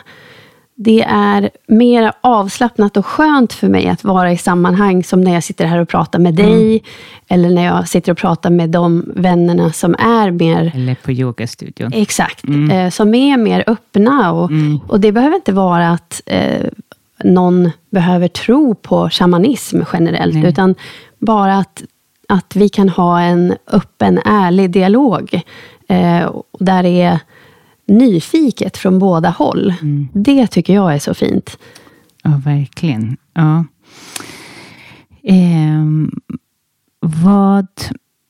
det är mer avslappnat och skönt för mig att vara i sammanhang som när jag sitter här och pratar med dig, eller när jag sitter och pratar med de vännerna som är mer Eller på yogastudion? Exakt, eh, som är mer öppna. Och, och det behöver inte vara att eh, någon behöver tro på shamanism generellt, Nej. utan bara att, att vi kan ha en öppen, ärlig dialog, eh, där det är nyfiket från båda håll. Det tycker jag är så fint. Ja, verkligen. Ja. Ehm, vad,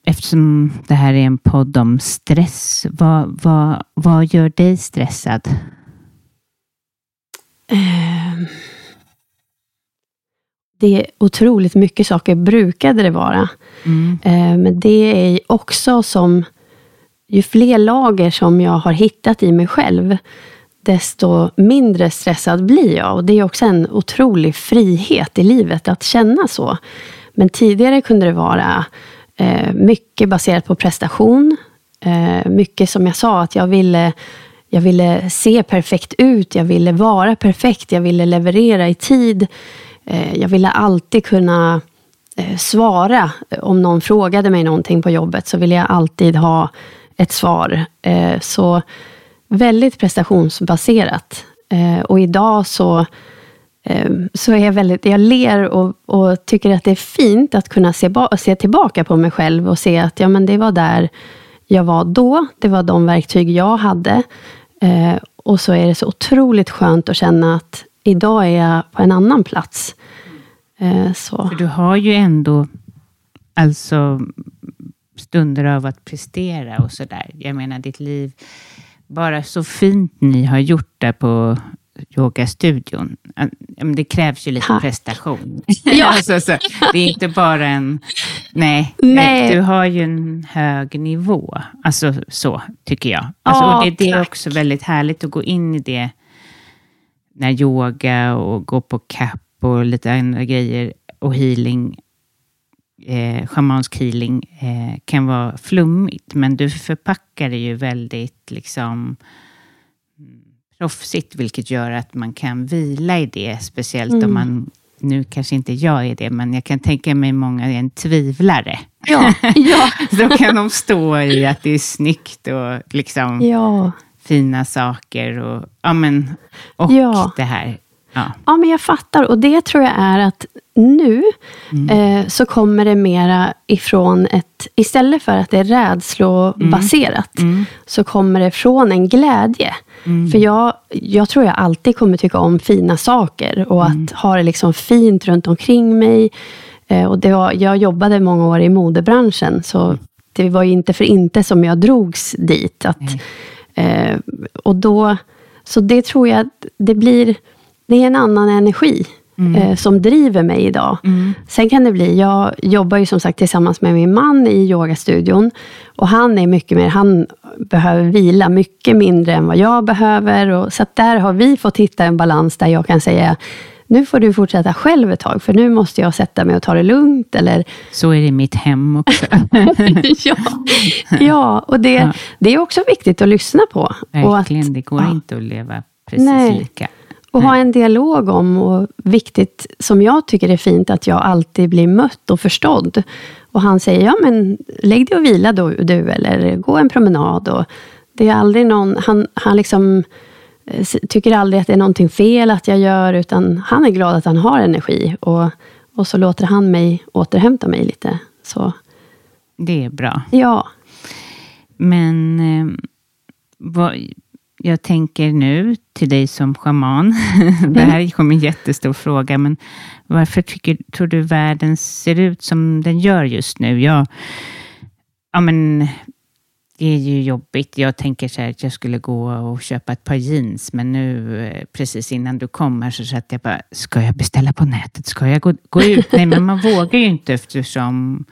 eftersom det här är en podd om stress, vad, vad, vad gör dig stressad? Eh, det är otroligt mycket saker, brukade det vara. Mm. Eh, Men det är också som, ju fler lager som jag har hittat i mig själv, desto mindre stressad blir jag. Och det är också en otrolig frihet i livet att känna så. Men tidigare kunde det vara eh, mycket baserat på prestation. Eh, mycket som jag sa, att jag ville, jag ville se perfekt ut, jag ville vara perfekt, jag ville leverera i tid. Eh, jag ville alltid kunna eh, svara. Eh, om någon frågade mig någonting på jobbet så ville jag alltid ha ett svar. Så väldigt prestationsbaserat. Och idag så, så är jag väldigt, jag ler och, och tycker att det är fint att kunna se, se tillbaka på mig själv och se att ja, men det var där jag var då. Det var de verktyg jag hade. Eh, och så är det så otroligt skönt att känna att idag är jag på en annan plats. Eh, så. För du har ju ändå alltså stunder av att prestera och sådär. Jag menar ditt liv, bara så fint ni har gjort där på yogastudion. Det krävs ju lite Tack. prestation. Ja. alltså, så, det är inte bara en... Nej, Nej. du har ju en hög nivå. Alltså så, tycker jag. Alltså, och det, det är också väldigt härligt att gå in i det när yoga och gå på CAP och lite andra grejer och healing, eh, schamansk healing eh, kan vara flummigt, men du förpackar det ju väldigt liksom mm, proffsigt, vilket gör att man kan vila i det, speciellt om Mm. man nu kanske inte jag är det, men jag kan tänka mig många är en tvivlare. Ja, ja. Då kan de stå i att det är snyggt och liksom ja. Fina saker och, ja, men, och Ja. det här. Ja. Ja, men jag fattar. Och det tror jag är att nu eh, så kommer det mera ifrån ett... Istället för att det är rädslobaserat, så kommer det från en glädje. För jag, jag tror jag alltid kommer tycka om fina saker och att ha det liksom fint runt omkring mig. Eh, och det var, jag jobbade många år i modebranschen, så det var ju inte för inte som jag drogs dit. Att, eh, och då, så det tror jag att det blir det är en annan energi eh, som driver mig idag. Sen kan det bli, jag jobbar ju som sagt tillsammans med min man i yogastudion. Och han är mycket mer, han behöver vila mycket mindre än vad jag behöver. Och, så där har vi fått hitta en balans där jag kan säga, nu får du fortsätta själv ett tag, för nu måste jag sätta mig och ta det lugnt. Eller, Så är det i mitt hem också. ja, ja, och det, Ja. det är också viktigt att lyssna på. Och att, Verkligen, det går ja. inte att leva precis Nej. lika. Och ha en dialog om, och viktigt, som jag tycker är fint, att jag alltid blir mött och förstådd. Och han säger, ja men lägg dig och vila då, du, eller gå en promenad. Och det är aldrig någon, han, han liksom tycker aldrig att det är någonting fel att jag gör, utan han är glad att han har energi. Och, och så låter han mig återhämta mig lite. Så Det är bra. ja, Men eh, vad, jag tänker nu till dig som shaman. det här kommer en jättestor fråga, men varför tycker, tror du världen ser ut som den gör just nu? Jag, ja, men, det är ju jobbigt. Jag tänker så här att jag skulle gå och köpa ett par jeans, men nu eh, precis innan du kom här så satt jag bara, ska jag beställa på nätet? Ska jag gå, gå ut? Nej, men man vågar ju inte eftersom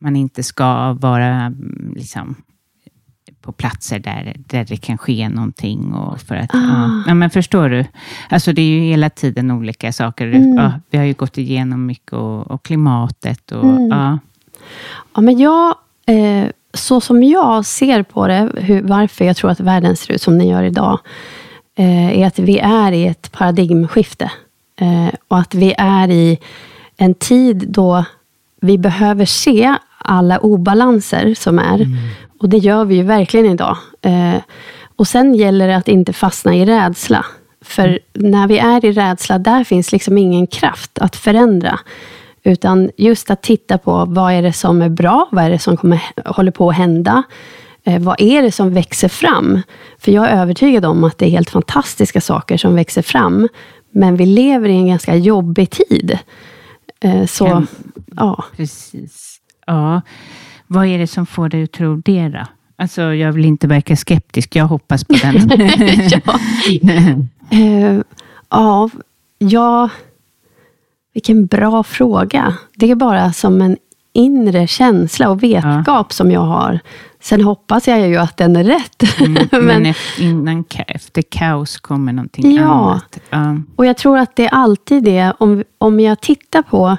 man inte ska vara mm, liksom, på platser där, där det kan ske någonting. Och för att, ja. Ja, men förstår du? Alltså det är ju hela tiden olika saker. Ja, vi har ju gått igenom mycket och, och klimatet. Och, ja. Ja, men jag, eh, så som jag ser på det, hur, varför jag tror att världen ser ut som den gör idag, eh, är att vi är i ett paradigmskifte. Eh, och att vi är i en tid då vi behöver se alla obalanser som är. Och det gör vi ju verkligen idag. Eh, och sen gäller det att inte fastna i rädsla. För när vi är i rädsla, där finns liksom ingen kraft att förändra. Utan just att titta på vad är det som är bra, vad är det som kommer, håller på att hända. Eh, vad är det som växer fram? För jag är övertygad om att det är helt fantastiska saker som växer fram. Men vi lever i en ganska jobbig tid. Eh, så, Kan- ja. Precis. Ja. Vad är det som får dig att tro det då? Alltså, jag vill inte verka skeptisk. Jag hoppas på den. Eh, ja, ja, vilken bra fråga. Det är bara som en inre känsla och vetskap som jag har. Sen hoppas jag ju att den är rätt. Mm, men Men, efter, innan, efter kaos kommer någonting Ja. annat. Ja. och jag tror att det är alltid det, om, om jag tittar på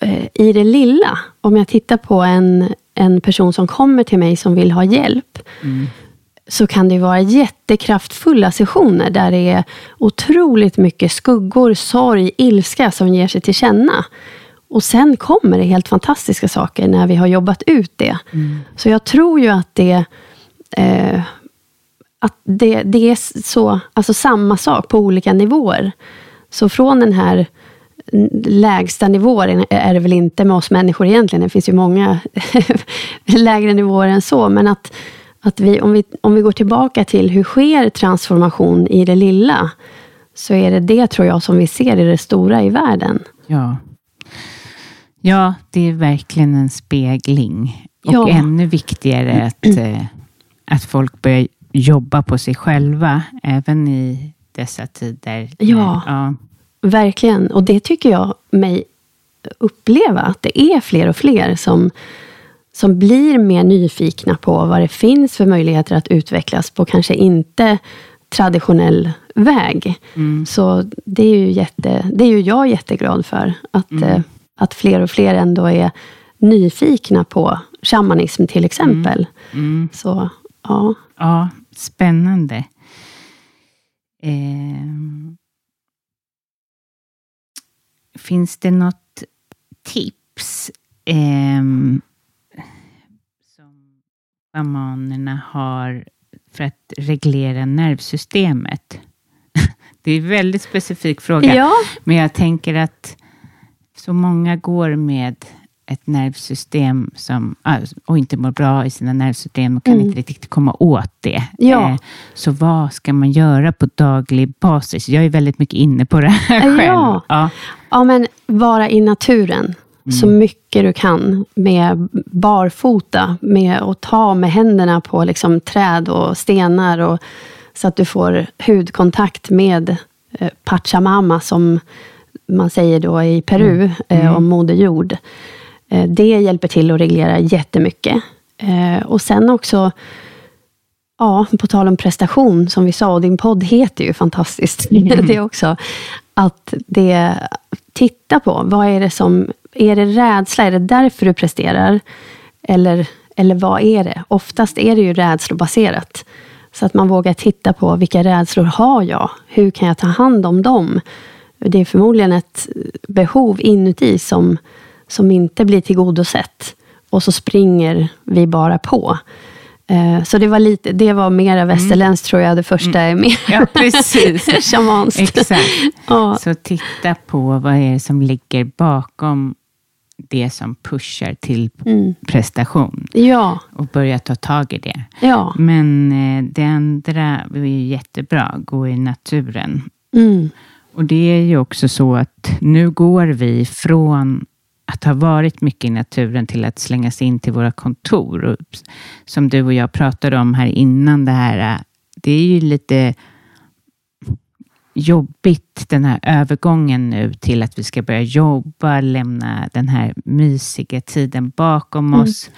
eh, i det lilla, om jag tittar på en, en person som kommer till mig som vill ha hjälp, så kan det vara jättekraftfulla sessioner där det är otroligt mycket skuggor, sorg, ilska som ger sig till känna. Och sen kommer det helt fantastiska saker när vi har jobbat ut det. Så jag tror ju att det, eh, att det, det är så, alltså samma sak på olika nivåer. Så från den här lägsta nivån är det väl inte med oss människor egentligen. Det finns ju många lägre nivåer än så. Men att, att vi, om, vi, om vi går tillbaka till hur sker transformation i det lilla, så är det det, tror jag, som vi ser i det stora i världen. Ja. ja, det är verkligen en spegling. Och Ja. ännu viktigare att, eh, att folk börjar jobba på sig själva, även i dessa tider. Ja. ja. Verkligen. Och det tycker jag mig uppleva, att det är fler och fler som, som blir mer nyfikna på vad det finns för möjligheter att utvecklas på kanske inte traditionell väg. Så det är, ju jätte, det är ju jag jätteglad för. Att, eh, att fler och fler ändå är nyfikna på shamanism till exempel. Så ja. Ja, spännande. Ehm. finns det något tips som shamanerna har för att reglera nervsystemet? Det är en väldigt specifik fråga. Ja. Men jag tänker att så många går med ett nervsystem som, ah, och inte mår bra i sina nervsystem och kan Mm. inte riktigt komma åt det. Ja. Eh, Så vad ska man göra på daglig basis? Jag är väldigt mycket inne på det här själv. Ja. Ja. Ja, men vara i naturen så mycket du kan med barfota, med att ta med händerna på liksom träd och stenar och, så att du får hudkontakt med eh, Pachamama, som man säger då i Peru, eh, om Moder Jord. Eh, det hjälper till att reglera jättemycket. Eh, och sen också Ja, på tal om prestation, som vi sa, och din podd heter ju fantastiskt. Det också. Att det, titta på, vad är det som, är det rädsla? Är det därför du presterar? Eller, eller vad är det? Oftast är det ju rädslobaserat. Så att man vågar titta på, vilka rädslor har jag? Hur kan jag ta hand om dem? Det är förmodligen ett behov inuti som, som inte blir tillgodosett. Och så springer vi bara på. Eh, Så det var, lite, det var mera västerländskt tror jag, det första är mer Ja, precis. shamanskt. Exakt. Ja. Så titta på vad är det som ligger bakom det som pushar till Mm. prestation Ja, och börja ta tag i det. ja. Men eh, det andra är ju jättebra, gå i naturen. Mm. Och det är ju också så att nu går vi från att ha varit mycket i naturen till att slängas in till våra kontor. Och som du och jag pratade om här innan det här, eh, det är ju lite jobbigt den här övergången nu till att vi ska börja jobba, lämna den här mysiga tiden bakom oss.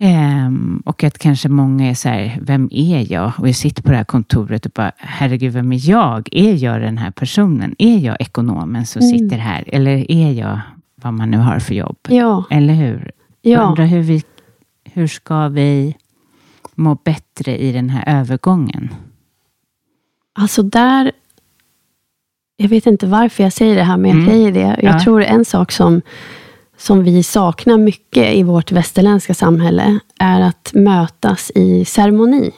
Ehm, och att kanske många är så här, vem är jag? Och jag sitter på det här kontoret och bara, herregud, vem är jag? Är jag den här personen? Är jag ekonomen som Mm. sitter här? Eller är jag vad man nu har för jobb? Ja, Eller hur? Jag ja. undrar hur, vi, hur ska vi må bättre i den här övergången? Alltså där... Jag vet inte varför jag säger det här, men jag Mm. säger det. Jag Ja. tror en sak som, som vi saknar mycket i vårt västerländska samhälle är att mötas i ceremoni.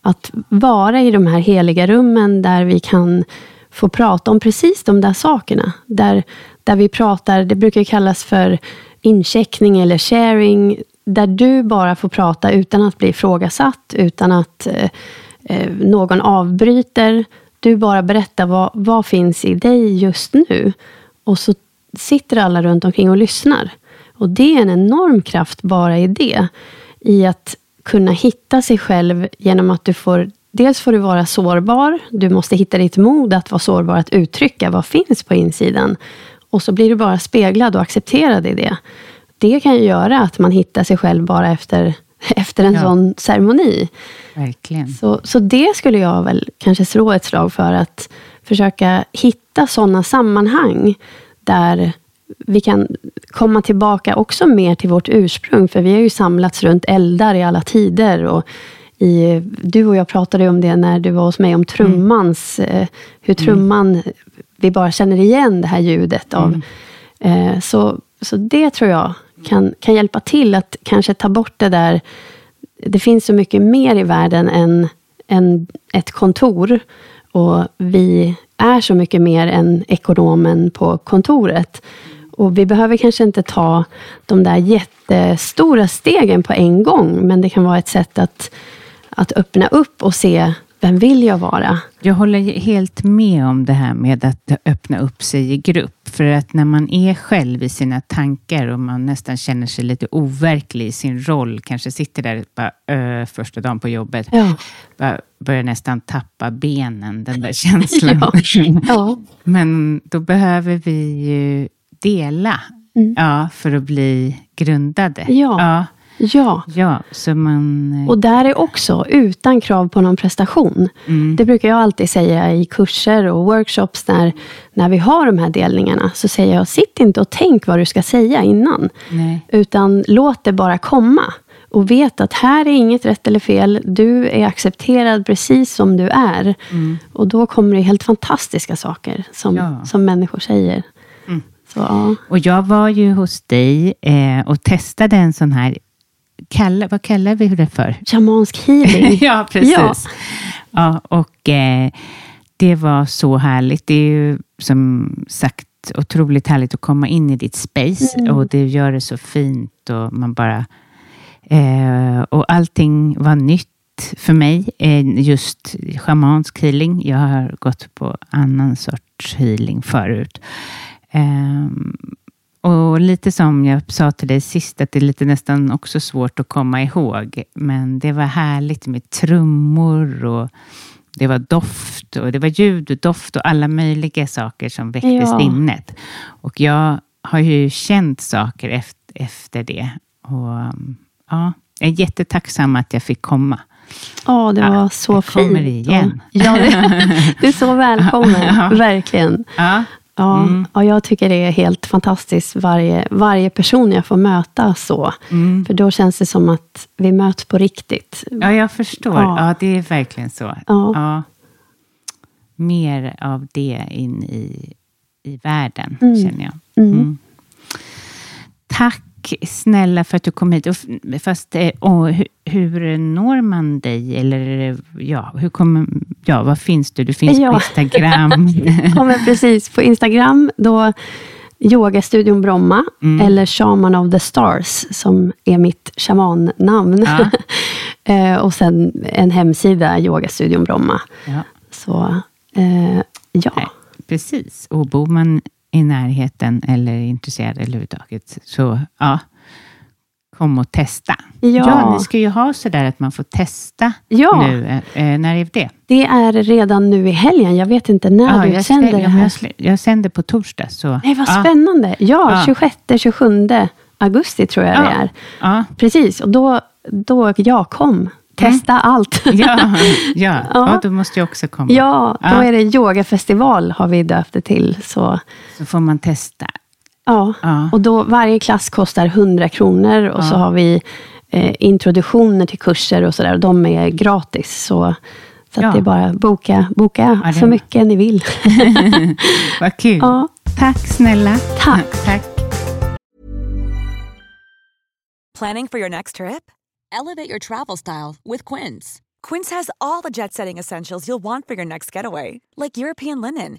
Att vara i de här heliga rummen där vi kan få prata om precis de där sakerna. Där, där vi pratar, det brukar kallas för incheckning eller sharing, där du bara får prata utan att bli ifrågasatt, utan att eh, någon avbryter. Du bara berättar vad, vad finns i dig just nu. Och så sitter alla runt omkring och lyssnar. Och det är en enorm kraft bara i det. I att kunna hitta sig själv genom att du får Dels får du vara sårbar. Du måste hitta ditt mod att vara sårbar, att uttrycka vad finns på insidan. Och så blir du bara speglad och accepterad i det. Det kan ju göra att man hittar sig själv bara efter, efter en Ja. sån ceremoni. Verkligen. Så, så det skulle jag väl kanske slå ett slag för, att försöka hitta sådana sammanhang där vi kan komma tillbaka också mer till vårt ursprung, för vi har ju samlats runt eldar i alla tider. Och i, du och jag pratade om det när du var hos mig, om trummans, eh, hur trumman, vi bara känner igen det här ljudet av. Eh, så, så det tror jag kan, kan hjälpa till att kanske ta bort det där det finns så mycket mer i världen än, än ett kontor. Och vi är så mycket mer än ekonomen på kontoret. Och vi behöver kanske inte ta de där jättestora stegen på en gång, men det kan vara ett sätt att, att öppna upp och se, vem vill jag vara? Jag håller helt med om det här med att öppna upp sig i grupp. För att när man är själv i sina tankar och man nästan känner sig lite overklig i sin roll, kanske sitter där bara, ö, första dagen på jobbet, Ja. bara börjar nästan tappa benen, den där känslan. Ja. Men då behöver vi ju dela ja, för att bli grundade. Mm. Ja. Ja. Ja. Så man... eh, Och där är också utan krav på någon prestation. Mm. Det brukar jag alltid säga i kurser och workshops när, när vi har de här delningarna. Så säger jag, sitt inte och tänk vad du ska säga innan. Nej. Utan låt det bara komma. och vet att här är inget rätt eller fel. Du är accepterad precis som du är. Mm. Och då kommer det helt fantastiska saker som, Ja. som människor säger. Mm. Så, ja. Och jag var ju hos dig eh, och testade en sån här, kalla, vad kallar vi det för? Shamansk healing. ja, precis. Ja. Ja. och eh, det var så härligt. Det är ju som sagt otroligt härligt att komma in i ditt space Mm. och det gör det så fint och man bara... Eh, och allting var nytt för mig. Eh, just schamansk healing. Jag har gått på annan sorts healing förut. Ehm, och lite som jag sa till dig sist, att det är lite nästan också svårt att komma ihåg. Men det var härligt med trummor och det var doft och det var ljud och doft och alla möjliga saker som väckte Ja. sinnet. Och jag har ju känt saker efter, efter det. Och ja, jag är jättetacksam att jag fick komma. Ja, det Ja, var så jag fint. kommer igen. Ja, det, du är så välkommen. Ja. Verkligen. Ja, Ja, Mm. ja, jag tycker det är helt fantastiskt varje, varje person jag får möta så. Mm. För då känns det som att vi möts på riktigt. ja jag förstår. Ja. Ja. det är verkligen så. Ja. Mer av det in i, i världen, Mm. känner jag. Mm. Mm. Tack snälla för att du kom hit. Och Fast, eh, och hur, hur når man dig? Eller ja, hur kommer, ja, vad finns du? Du finns Ja. på Instagram. Ja, men precis. På Instagram, då Yogastudion Bromma, Mm. eller Shaman of the Stars, som är mitt shamannamn. Ja. Eh, och sen en hemsida, Yogastudion Bromma. ja. Så, eh, ja. Nej, precis. Och bor man i närheten eller är intresserad överhuvudtaget, så ja, kom och testa. Ja. ni ska ju ha sådär att man får testa Ja. nu. Eh, när är det? Det är redan nu i helgen. Jag vet inte när Ja, du jag, sänder det ja, här. jag, sänder på torsdag. Så, Nej, vad ja, spännande. Ja, Ja. 26-27 augusti tror jag Ja. det är. Ja, Precis, och då, då jag kom. Testa allt. ja, ja. Ja. ja, då måste jag också komma. Ja, då Ja. är det yogafestival har vi döpt det till. Så, Så får man testa. Ja. Ja. Och då, varje klass kostar 100 kronor och så Ja. har vi eh, introduktioner till kurser och sådär. De är gratis. Så, så Ja. att det är bara boka, boka Ja, det- så mycket ni vill. Vad kul. Ja. Tack snälla. Tack. Tack. Planning for your next trip? Elevate your travel style with Quince. Quince has all the jet setting essentials you'll want for your next getaway, like European linen,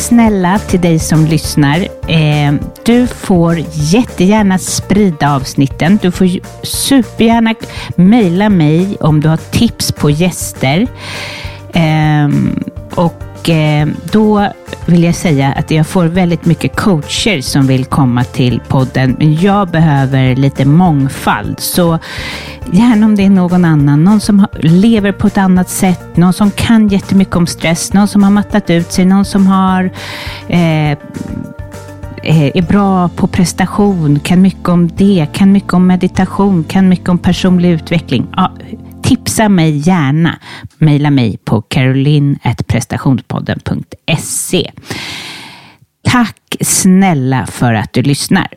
Snälla till dig som lyssnar. Eh, du får jättegärna sprida avsnitten. Du får supergärna mejla mig om du har tips på gäster. Eh, och och eh, då vill jag säga att jag får väldigt mycket coacher som vill komma till podden. Men jag behöver lite mångfald. Så gärna om det är någon annan, någon som lever på ett annat sätt, någon som kan jättemycket om stress, någon som har mattat ut sig, någon som har eh, eh är bra på prestation, kan mycket om det, kan mycket om meditation, kan mycket om personlig utveckling. Ja, tipsa mig gärna. Maila mig på caroline.prestationspodden.se. Tack snälla för att du lyssnar.